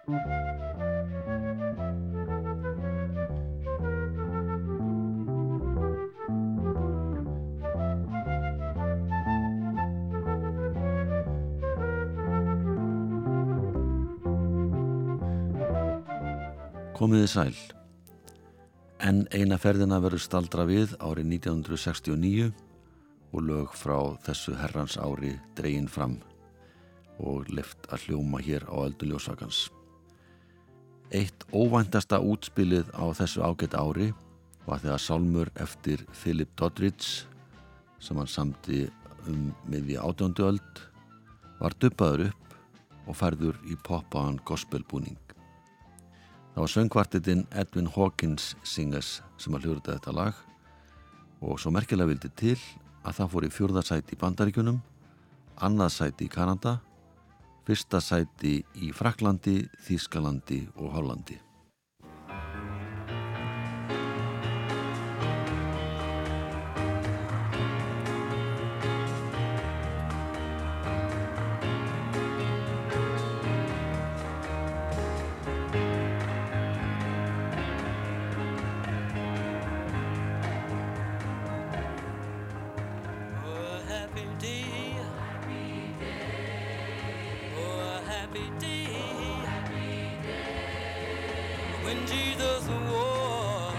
Komiði sæl. En eina ferðina verður staldra við árið 1969 og lög frá þessu herrans ári dregin fram og lift að hljóma hér á öldu ljósakans. Eitt óvæntasta útspilið á þessu ágætt ári var þegar sálmur eftir Philip Doddridge sem hann samti um miði átjöndu öld var duppaður upp og færður í poppaðan gospelbúning. Það var söngvartitinn Edwin Hawkins Singers sem að hljóruða þetta lag og svo merkilega vildi til að það fór í fjörðarsæti í Bandaríkunum, annarsæti í Kanada, fyrsta sæti í Fraklandi, Þískalandi og Hollandi. happy day. Oh, happy day. When Jesus was.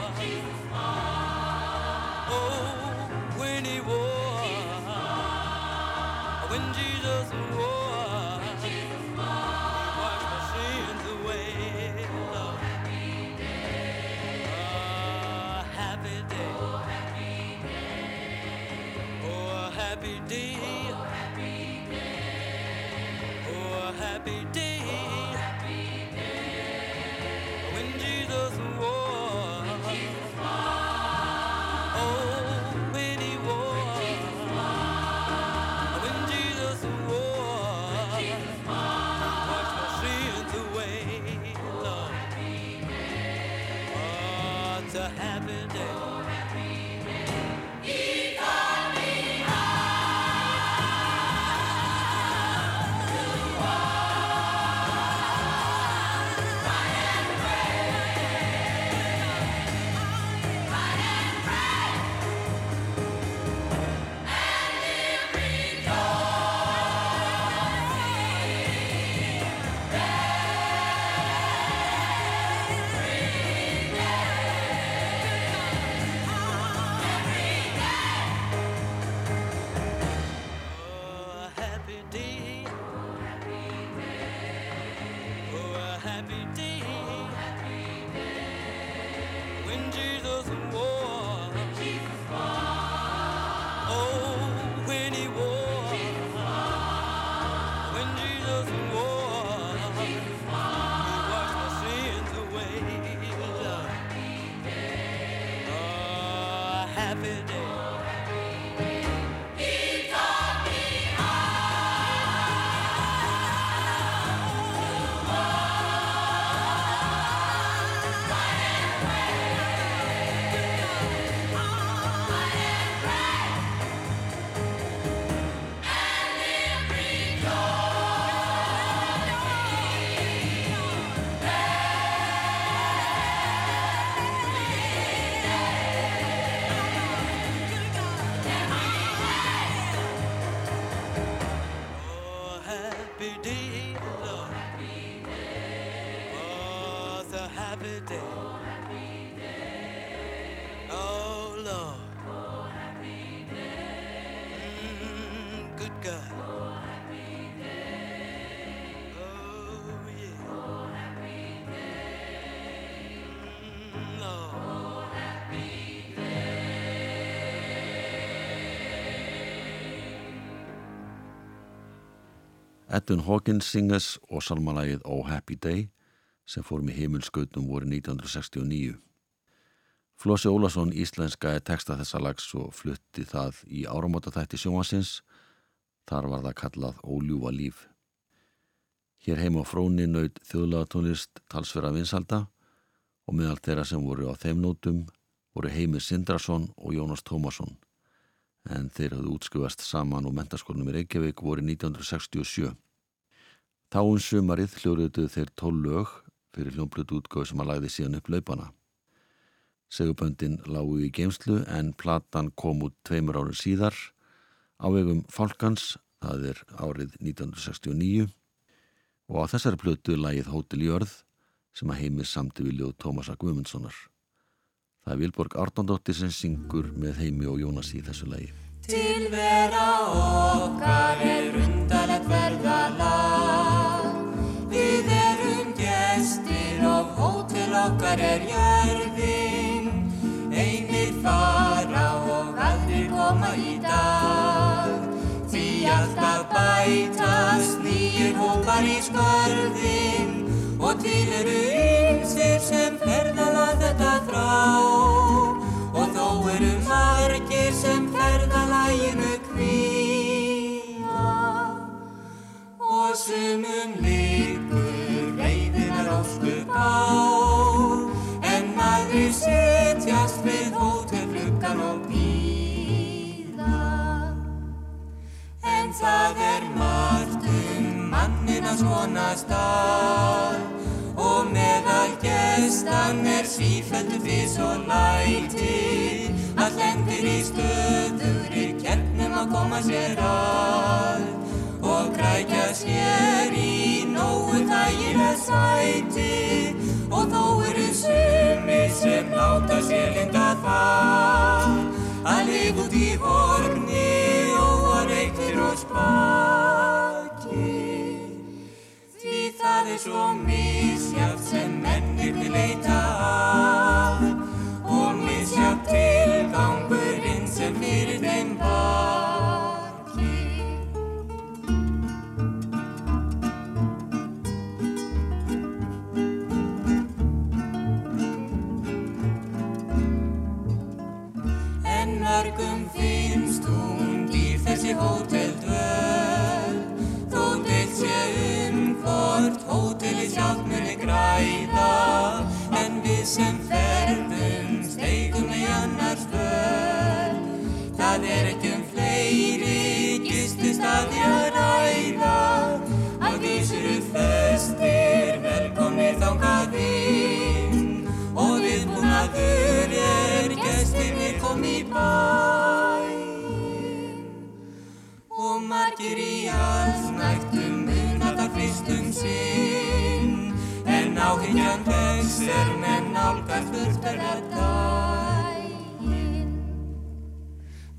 Oh, when he was. When Jesus was. happy day. Edwin Hawkins Singers og salmalagið Oh Happy Day sem fórum í heimilskautum voru 1969. Flósi Ólason íslenskaði texta þessa lags og flutti það í áramótaþætti sjómasins. Þar var það kallað Óljúa líf. Hér heim á fróni naut þjóðlagatónlist talsverða vinsalda og meðal þeirra sem voru á þeim nótum voru Heimir Sindrason og Jónas Tómasson en þeir hafðu útskjöfast saman og mentaskólnum í Reykjavík voru 1967. Þá um sumarið hljóruðu þeir tól lög fyrir hljómblutu útgóð sem að lagði síðan upp laupana. Seguböndin lágu í geimslu en platan kom út tveimur árið síðar á vegum Falkans, það er árið 1969 og á þessari plötu lagið Hótel í örð sem að heimir samti viljóð Tómasa Guðmundssonar. Það er Vilborg Ardondóttir sem syngur með heimi og Jónas í þessu lagi. Tilvera okkar er undarlegt verðalag Við erum gestir og hótel okkar er jörðin. Einir fara og aldrei koma í dag. Því alltaf bætast nýjir hópar í skörðin. Og til eru ymsir sem ferðala þetta þrá eru margir sem ferðalæginu kvíja og sumum líkur reyðinar óskup á en maður setjast við hótelfluggan og býða en það er margt um mannina svona og meðal gestan er sífældu fyrst og læti að lendir í stöðuri kernum að koma sér að. Og krækja sér í nógu þægilega sæti. Og þó eru sumi sem láta sér linda það að lifa út í horni og að reyktir og því það er svo misjátt sem mennir til leita að og misjátt tilgangurinn sem fyrir þeim baki. En mörgum finnst hún dýr þessi hóteldvöld við sem ferðum steigum í annars völd Það er ekki um fleiri gististaði að ræða. Að vísuru festir velkomnir þángað inn. Og viðbúnaður er gestirnir kom í bæinn. Og margir í allsnægtum muna það fyrstum sinn. En áhyggjan vex er menn álgast þurftur að dægin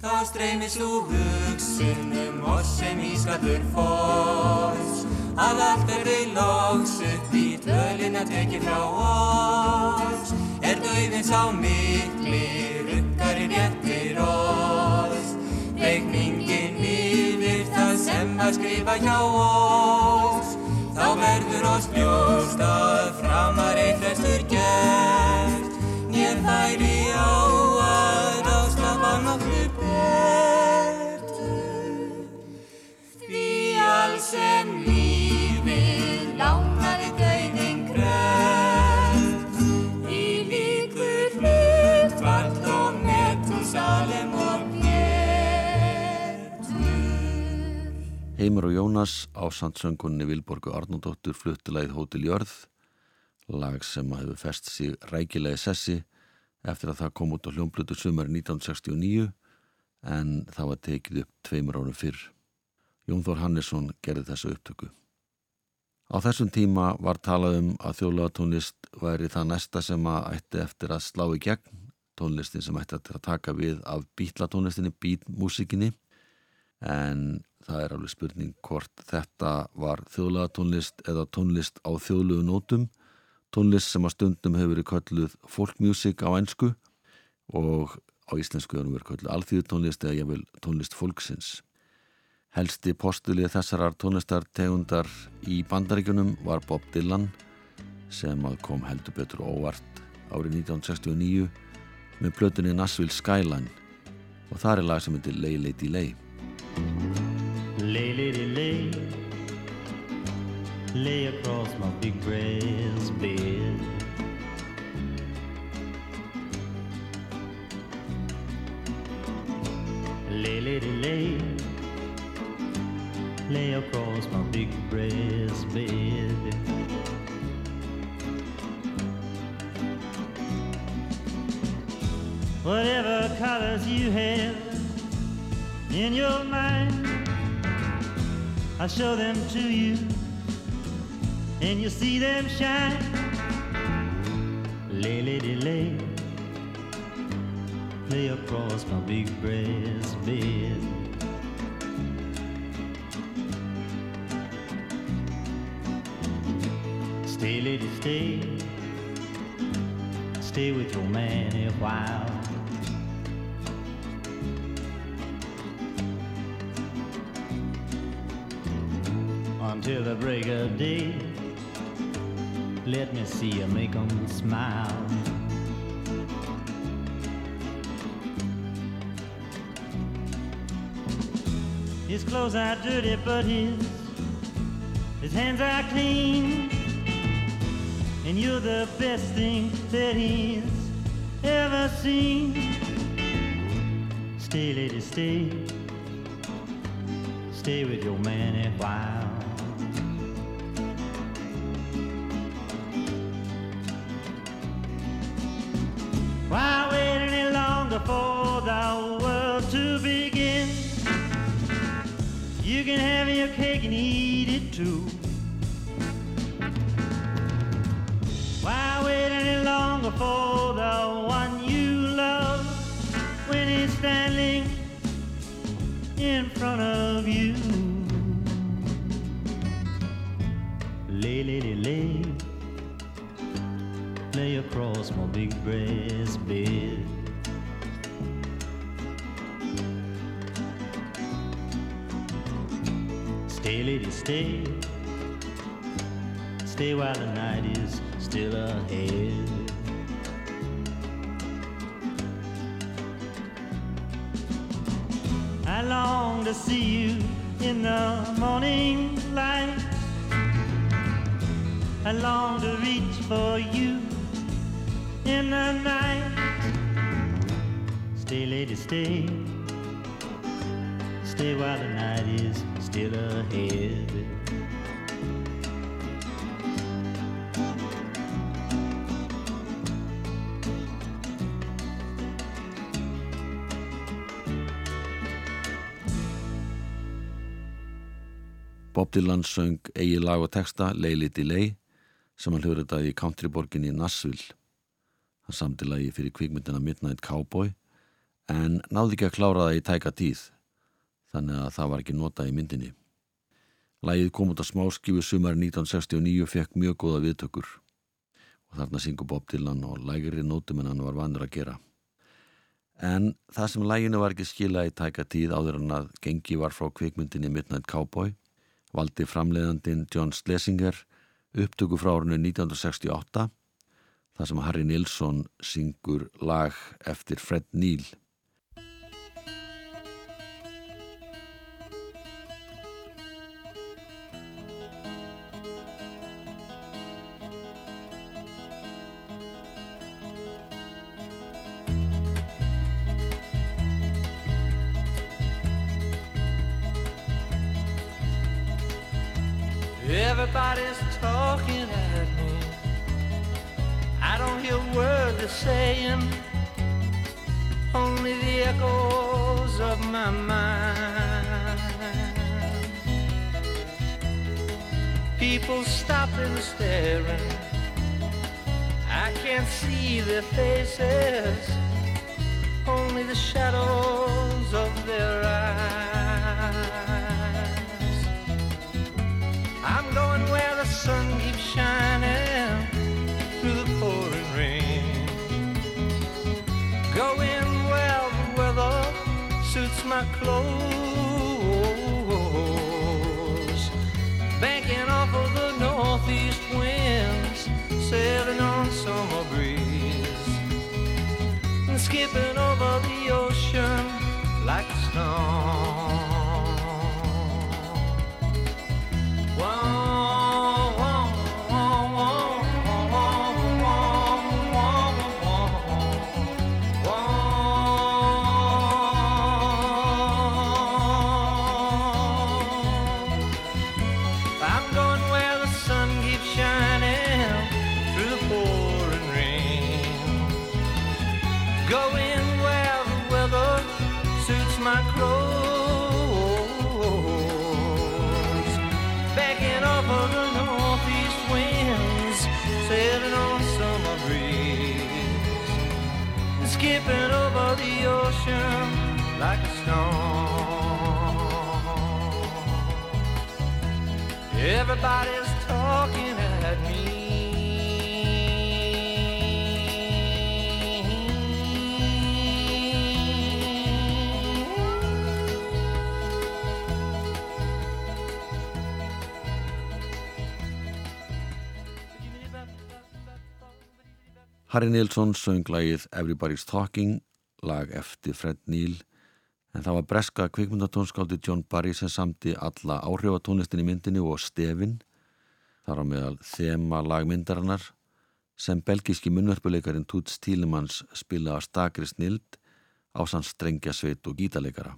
Þá streymir svo hugsun um oss sem ískallur foss Að allt er við loks upp í tölin að tekið frá oss. Er dauðin sá mikli rukkar í réttir oss. Reikningin yfir það sem að skrifa hjá oss verður oss ljóst að framar eitt flestur gert Nér færi á að áslafa nokkru betur. Því alls sem Heimur og Jónas á sandsöngunni Vilborgu Arnóndóttur fluttilegð Hótel Jörð, lag sem hefur fest sig rækilega sessi eftir að það kom út á hljómblutu sumar 1969 en það var tekið upp tveimur árum fyrr. Jón Þór Hannesson gerði þessu upptöku. Á þessum tíma var talað um að þjóðlega tónlist væri það næsta sem að ætti eftir að slá í gegn, tónlistin sem ætti að taka við af bítlatónlistinni, bítmúsikinni en það er alveg spurning hvort þetta var þjóðlega tónlist eða tónlist á þjóðlegu nótum, tónlist sem að stundum hefur verið kölluð folkmusik á ennsku og á íslensku hefur verið kölluð alþýðutónlist eða ég vil tónlist fólksins. Helsti postulið þessarar tónlistartegundar í bandaríkunum var Bob Dylan sem kom heldur betur óvart árið 1969 með plötunni Nashville Skyline og það er lag sem heitir Lay Lady Lay. Lay, lay, lay, lay. Lay across my big brass bed. Lay, lay, lay, lay. Lay across my big brass bed. Whatever colors you have in your mind I'll show them to you, and you'll see them shine. Lay, lady, lay, lay across my big brass bed. Stay, lady, stay, stay with your man a while. Until the break of day, let me see you make 'em smile. His clothes are dirty, but his his hands are clean. And you're the best thing that he's ever seen. Stay, lady, stay. Stay with your man a while. Too. Why wait any longer for the one you love when he's standing in front of you? Lay, lady, lay, lay across my big brass bed. Stay, lady, stay. Stay while the night is still ahead. I long to see you in the morning light. I long to reach for you in the night. Stay, lady, stay. Stay while the night is still ahead. Bob Dylan söng eigi lag og texta Leili Delay sem hann hljóður þetta í countryborginni Nashville. Hann samti lagi fyrir kvikmyndina Midnight Cowboy en náði ekki að klára það í tæka tíð þannig að það var ekki notað í myndinni. Lagið kom út af smáskifu sumari 1969 fekk mjög góða viðtökur og þarna syngur Bob Dylan og lægri nótum en hann var vanur að gera. En það sem læginu var ekki skila í tæka tíð áður en að gengi var frá kvikmyndinni Midnight Cowboy valdi framleiðandin John Schlesinger upptöku frá árinu 1968 þar sem Harry Nilsson syngur lag eftir Fred Neil. People stopping, staring. I can't see their faces, only the shadows of their eyes. I'm going where the sun keeps shining through the pouring rain. Going where the weather suits my clothes. Northeast winds, sailing on summer breeze. And skipping over the ocean Harry Nilsson söng lagið Everybody's Talking, lag eftir Fred Neil, en það var breska kvikmyndatónskáldi John Barry sem samti alla áhrifatónlistin í myndinni og stefin, þar á meðal þema lagmyndarinnar, sem belgíski munnverfuleikarin Toots Thielemans spila að stakri snild á sann strengja sveit og gítarleikara.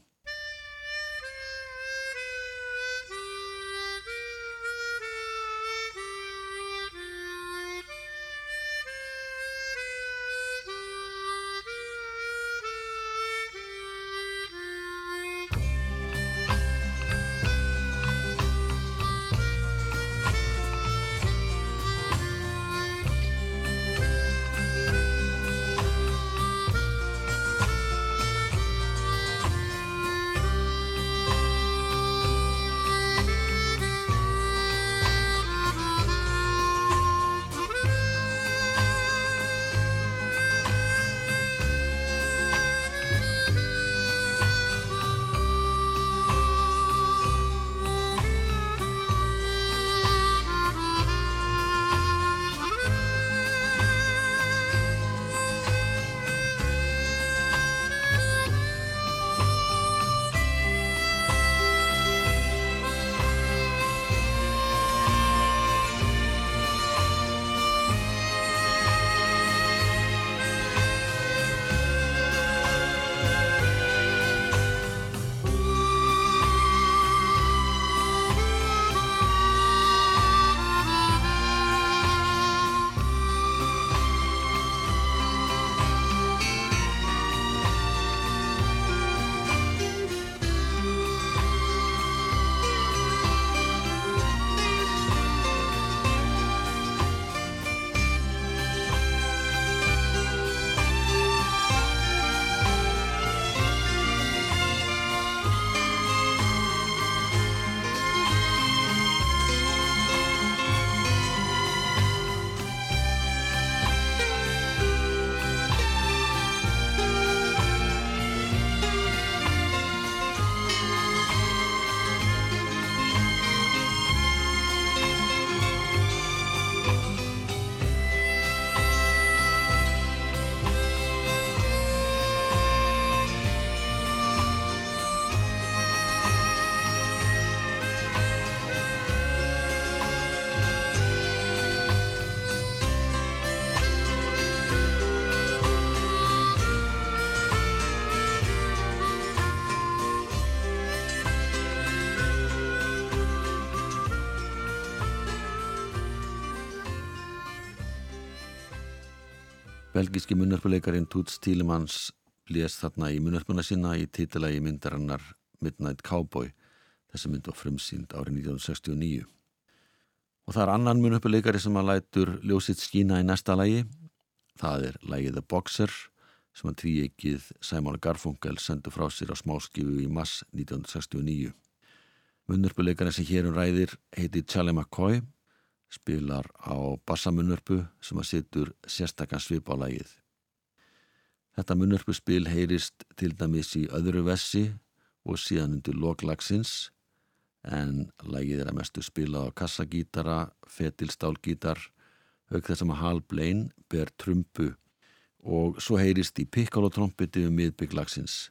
Belgíski munnarpuleikarin Toots Thielemans blés þarna í munnarpuna sína í títilagi myndarinnar Midnight Cowboy. Þessi mynd var frumsýnd árið 1969. Og það er annan munnarpuleikari sem að lætur ljósitt skína í næsta lagi. Það er lagið The Boxer sem að tvíegið Simon Garfunkel sendu frá sér á smáskifu í mass 1969. Munnarpuleikarin sem hérum ræðir heiti Charlie McCoy spilar á bassamunörpu sem að situr sérstakann svip á lagið. Þetta munörpu spil heyrist til dæmis í öðru vessi og síðan undir loklagsins en lagið er að mestu spila á kassagítara, fetilstálgítar, auk þess að Hal Blaine ber trumpu og svo heyrist í pikkálótrompiti um miðbygglagsins.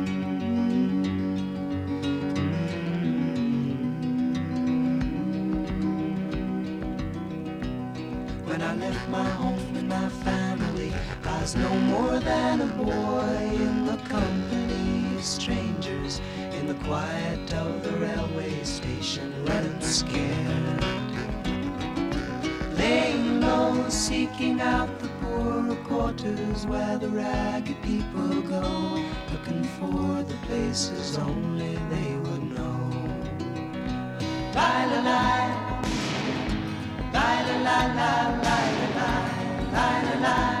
More than a boy in the company see strangers in the quiet of the railway station running scared. Laying low, seeking out the poorer quarters where the ragged people go, looking for the places only they would know. La, la la la la la la la la la. La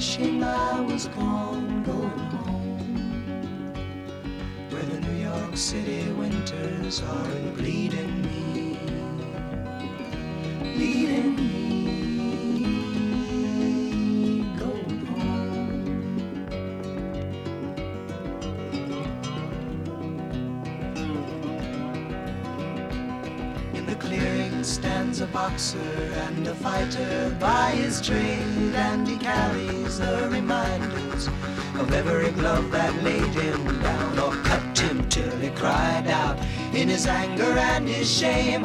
Wishing I was gone, going home. Where the New York City winters aren't bleeding me boxer and a fighter by his trade, and he carries the reminders of every glove that laid him down or cut him till he cried out in his anger and his shame.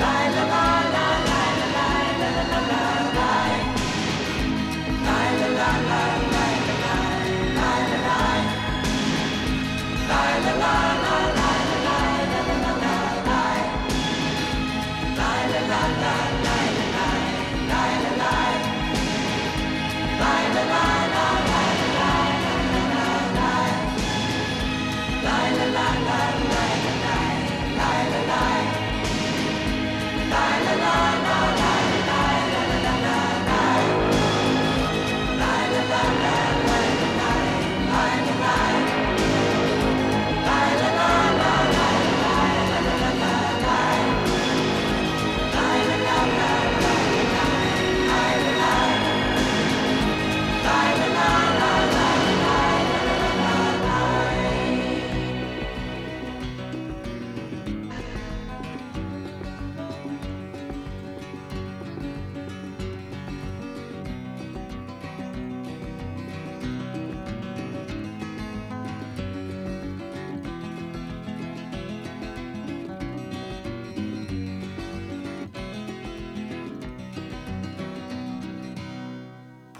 来来来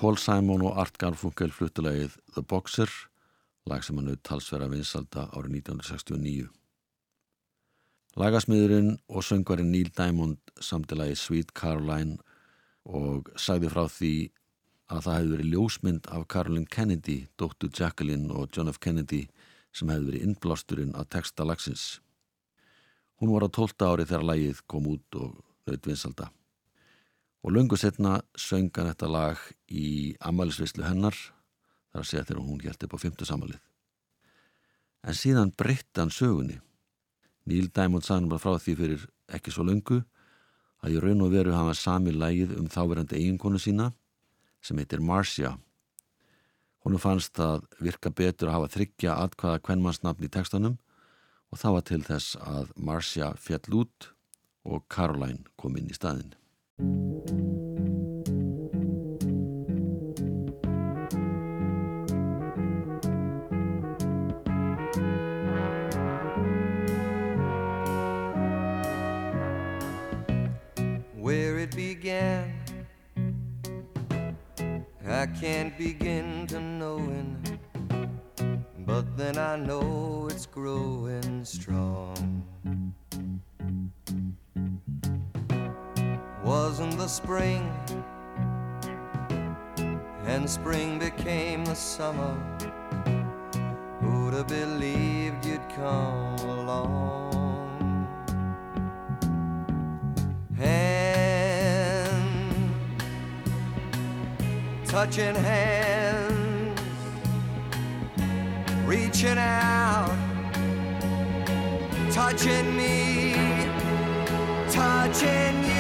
Paul Simon og Art Garfunkel fluttulegið The Boxer, lag sem hann auð talsverða vinsalda árið 1969. Lagasmiðurinn og söngvarinn Neil Diamond samtilagi Sweet Caroline og sagði frá því að það hefði verið ljósmynd af Caroline Kennedy, dóttu Jacqueline og John F. Kennedy sem hefði verið innblásturinn að texta lagsins. Hún var á 12 ári þegar lagið kom út og naut vinsalda. Og löngu setna söngan þetta lag í amalisvislu hennar, þar að segja þegar hún hjælti upp á fymtu samalið. en síðan breytti hann sögunni. Neil Diamond sagði bara frá því fyrir ekki svo löngu að í raun og veru hafa sami lægið um þáverandi eiginkonu sína sem heitir Marcia. Húnu fannst að virka betur að hafa þryggja atkvaða kvennmannsnafn í tekstanum og það var til þess að Marcia fjall út og Caroline kom inn í staðin. Where it began. I can't begin to knowing, but then I know it's growing strong. The spring, and spring became the summer. Who'd have believed you'd come along? Hand, touching hands, reaching out, touching me, touching you.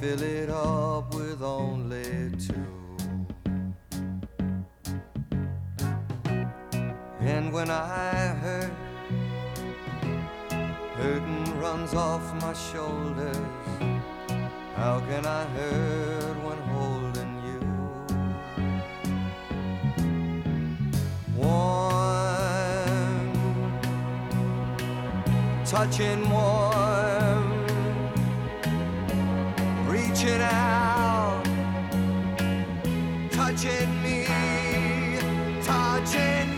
Fill it up with only two. And when I hurt, hurting runs off my shoulders. How can I hurt when holding you? Warm, touching warm, reaching out, touching me, touching you.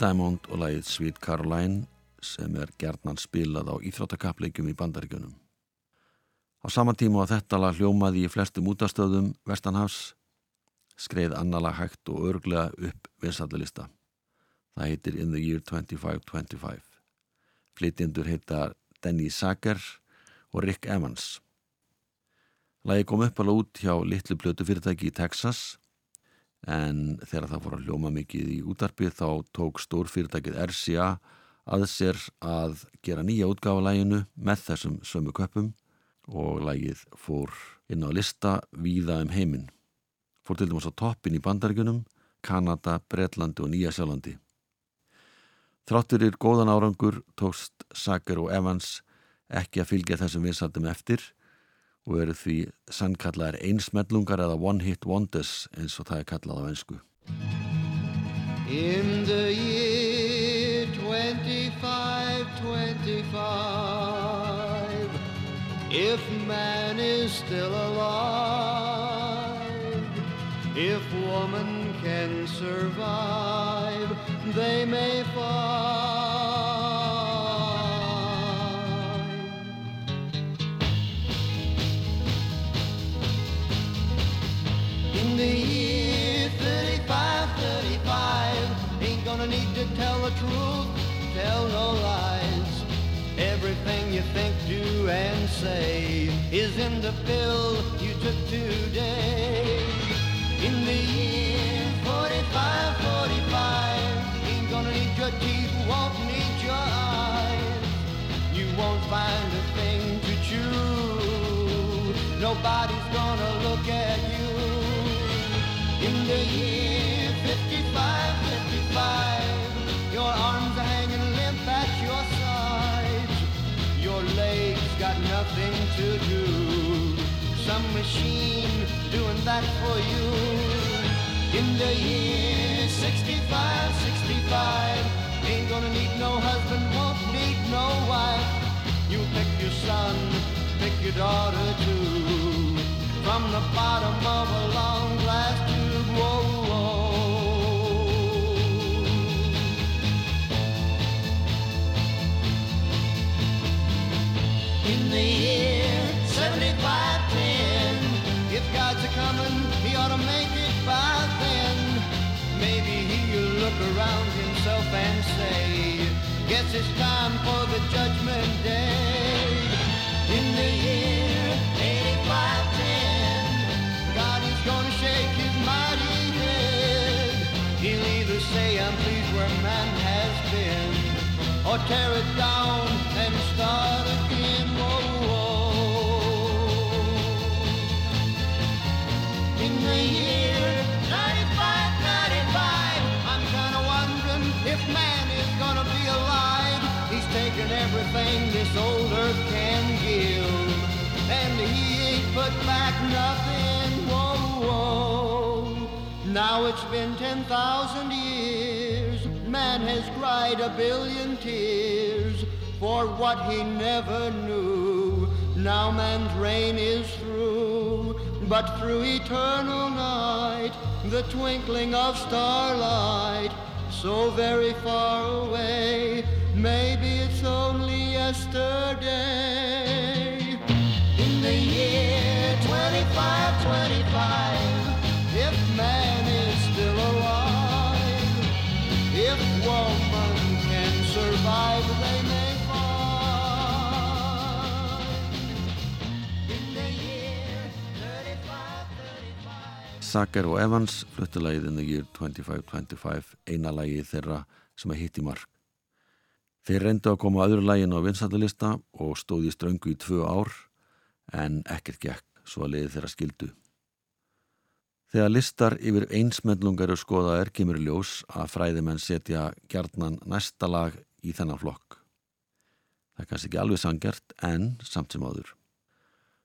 Diamond og lagið Sweet Caroline sem er gerðnan spilað á íþróttakappleikum í bandaríkjunum. Á sama tíma að þetta lag hljómaði í flestum útastöðum Vestanhafs skreið annala hægt og örglega upp vinsallilista. Það heitir In the Year 2525. Flytjendur heita Denny Sager og Rick Evans. Lagi kom upp alveg út hjá litlu blötu fyrirtæki í Texas en þegar það fór að hljóma mikið í útarpið þá tók stór fyrirtækið RCA að sér að gera nýja útgáfa læginu með þessum sömu köpum og lægið fór inn á lista víða um heiminn. Fór til dæmis á toppin í bandaríkunum, Kanada, Bretlandi og Nýja Sjálandi. Þrátturir góðan árangur tókst Sager og Evans ekki að fylgja þessum vinsaldum eftir og eru því sannkallaðar einsmellungar eða one hit wonders eins og það er kallað á ensku. In the year 2525, if man is still alive, if woman can survive, they may find. And is in the pill you took today. In the year 45, 45, ain't gonna need your teeth, won't need your eyes. You won't find a thing to chew. Nobody's gonna look at you. In the year 55, 55, your arms nothing to do. Some machine doing that for you. In the year 65, 65, ain't gonna need no husband, won't need no wife. You pick your son, pick your daughter too. From the bottom of a long glass tube, whoa, whoa. The year 7510, if God's a coming, he ought to make it by then. Maybe he'll look around himself and say, Guess it's time for the judgment day. In the year 8510, God is gonna shake his mighty head. He'll either say, I'm pleased where man has been, or tear it down and start again. Everything this old earth can give, and he ain't put back nothing. Whoa, whoa. Now it's been 10,000 years. Man has cried a billion tears for what he never knew. Now man's reign is through, but through eternal night, the twinkling of starlight, so very far away, maybe it's only yesterday. In the year 2525, Sager og Evans fluttu lagið in the year 2525 eina lagið þeirra sem að hitti mark. Þeir reyndu að koma öðru lagin á vinsættalista og stóði ströngu í tvö ár en ekkert gekk svo að leiði þeirra skildu. Þegar listar yfir einsmennlungar eru skoðaðir kemur í ljós að fræðimenn setja gjarnan næsta lag í þennan flokk. Það er kannski ekki alveg sangjart en samt sem áður.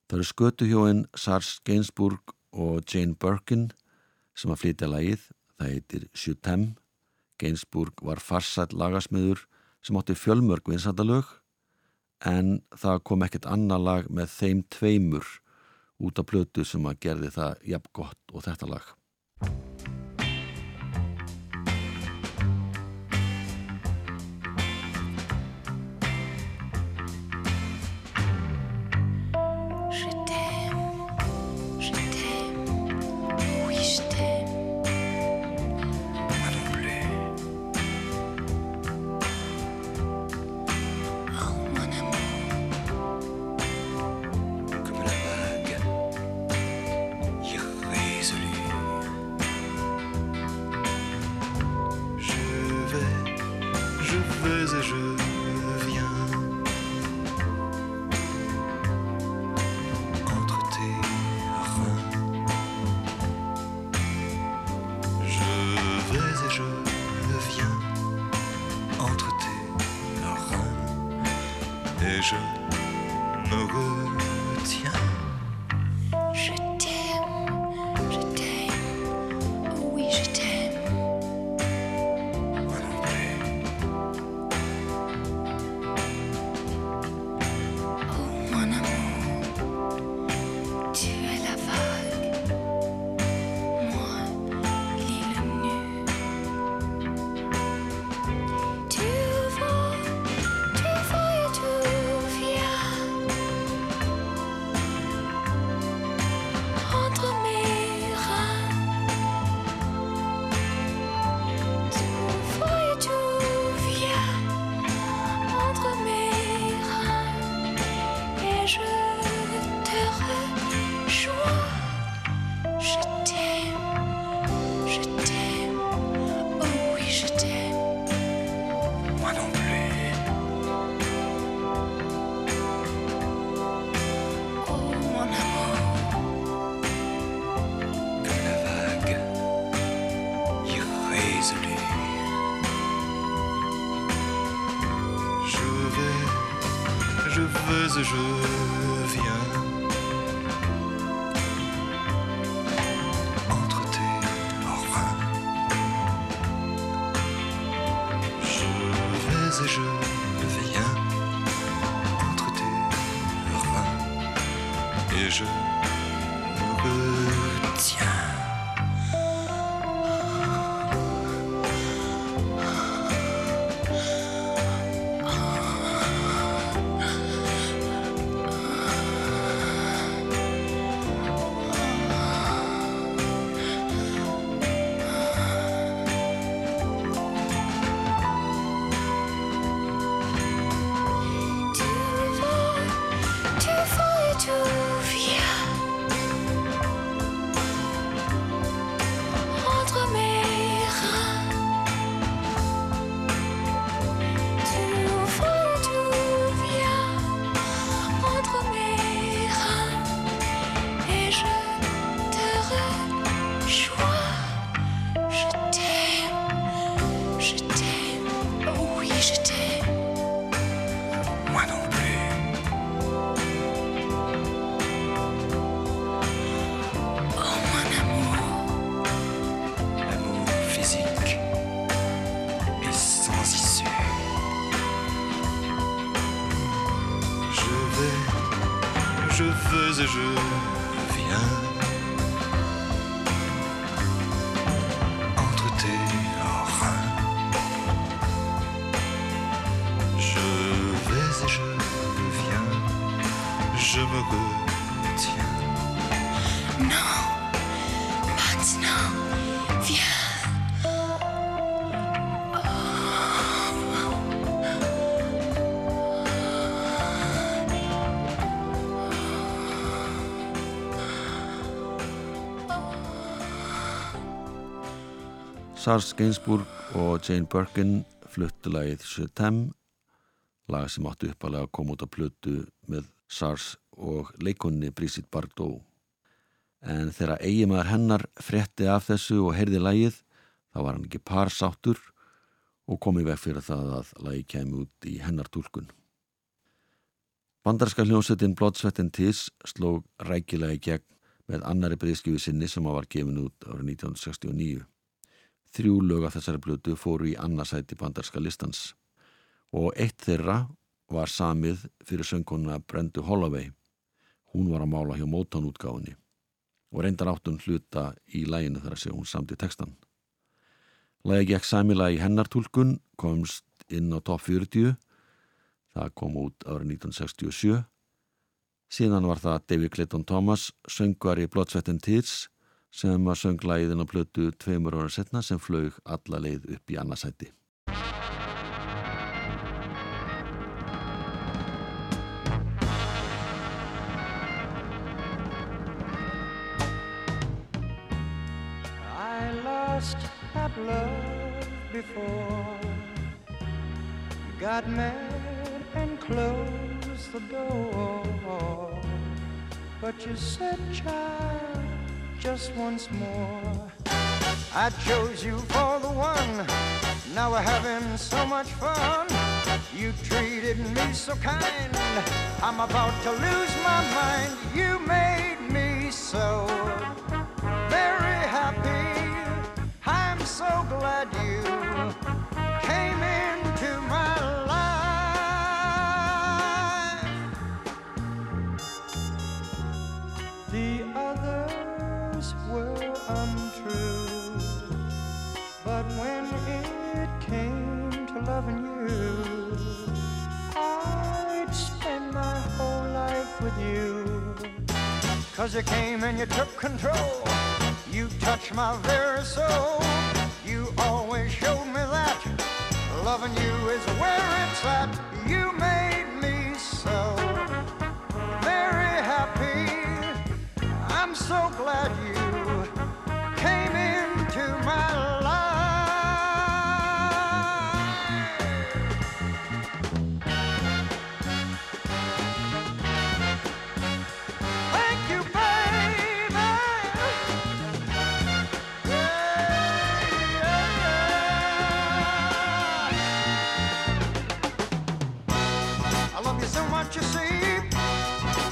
Það eru skötuhjóin Sars Gainsbourg og Jane Birkin sem að flytja lagið. Það heitir Sjutem. Gainsbourg var farsætt lagasmiður sem átti fjölmörg vinsandalög en það kom ekkert annar lag með þeim tveimur út af plötu sem að gerði það jafn gott og þetta lag. Sars Gainsbourg og Jane Birkin fluttu lagið Sjötem lag sem áttu uppalega að koma út á plötu með Sars og leikunni Brigitte Bardot. En þegar eiginmaður hennar frétti af þessu og heyrði lagið þá var hann ekki parsáttur og kom í veg fyrir það að lagið kemi út í hennar tólkun Bandarska hljómsveitin and Tears sló rækilega í gegn með annari breyðskjöfu sinni sem var gefin út árið 1969 Þrjú lög af þessari blötu fóru í annarsæti bandarska listans og eitt þeirra var samið fyrir söngkona Brendu Holloway. Hún var að mála hjá Motown útgáfinni og reyndar áttun hluta í læginu þar að segja hún samt í textan. Lægi gekk samilega í hennartúlkun, komst inn á top 40, það kom út árið 1967. Síðan var það David Clayton Thomas, söngvar í Blood, Sweat and Tears, sem að söng lægin á plötu tveimur ára setna sem flög alla leið upp í annarsæti. I lost that love before got mad and closed the door. But you said, child, just once more. I chose you for the one. Now we're having so much fun. You treated me so kind. I'm about to lose my mind. You made me so very happy. I'm so glad you Cause you came and you took control. You touched my very soul. You always showed me that loving you is where it's at. You made me so very happy. I'm so glad you love you so much, you see.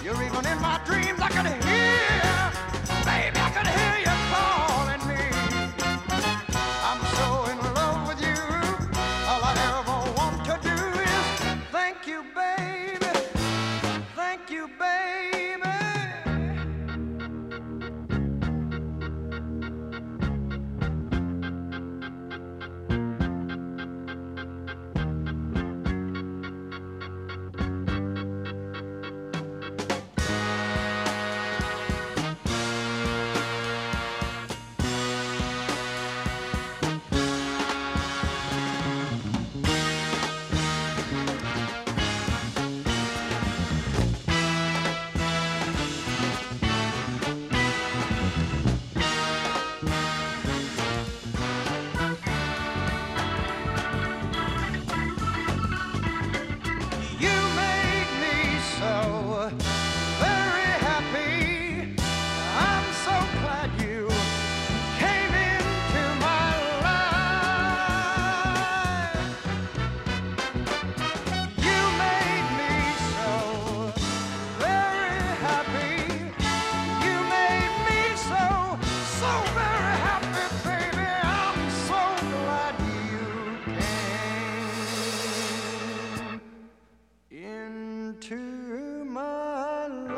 You're even in my dreams. I can hear. To my life.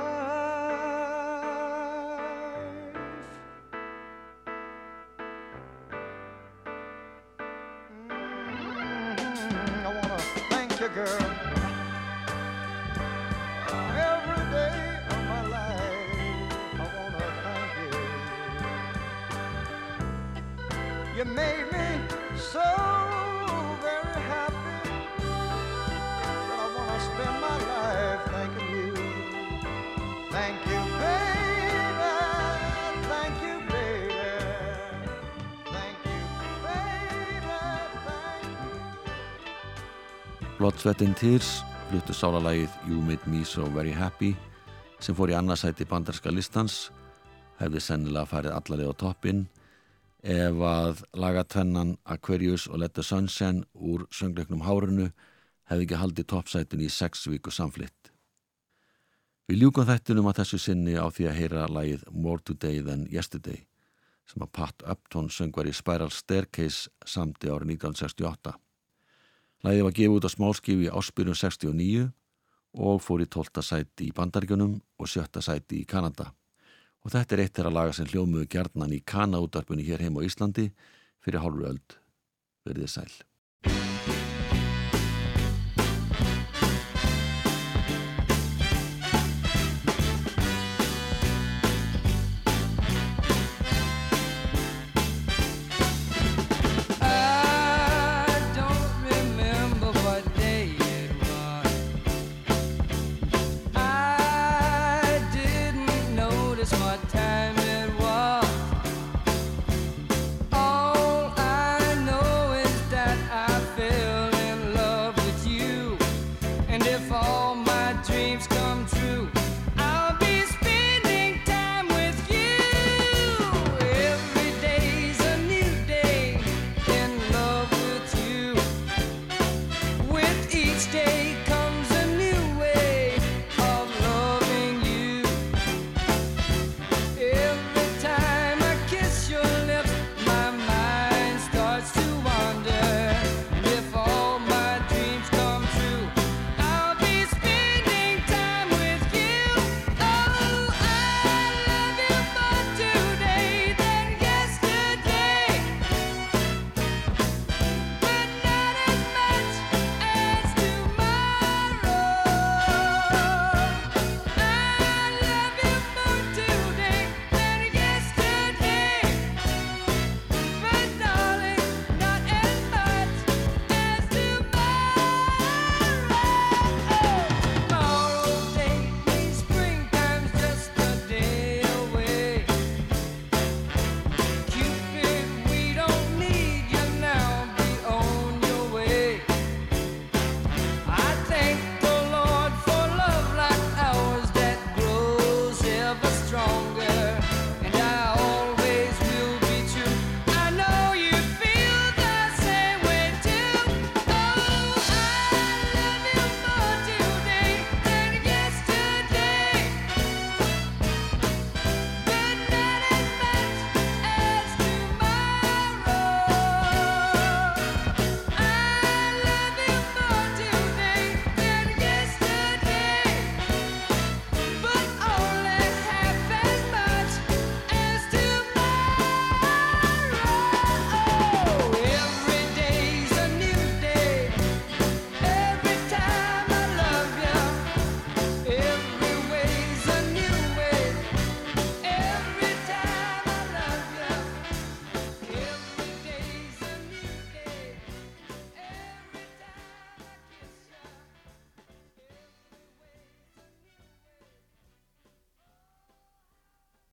Mm, I want to thank you, girl. Every day of my life, I want to thank you. You made me so. Blood, Sweat and Tears fluttu sálalægið You Made Me So Very Happy sem fór í annarsæti bandarska listans hefði sennilega farið allarlega á toppinn ef að lagatvennan Aquarius og Let the Sunshine úr söngleiknum Hárunu hefði ekki haldið toppsætin í sex viku samflitt. Við ljúkum þættunum að þessu sinni á því að heyra lagið More Today Than Yesterday sem að Pat Upton söngvar í Spiral Staircase samti árið 1968. Læðið var gefið út á smálskífi áspyrjum 69 og fór í 12. sæti í Bandaríkunum og 7. sæti í Kanada. Og þetta er eitt þeirra laga sem hljómuðu gjarnan í Kana-útarpunni hér heim á Íslandi fyrir hálfur öld. Verðið sæl.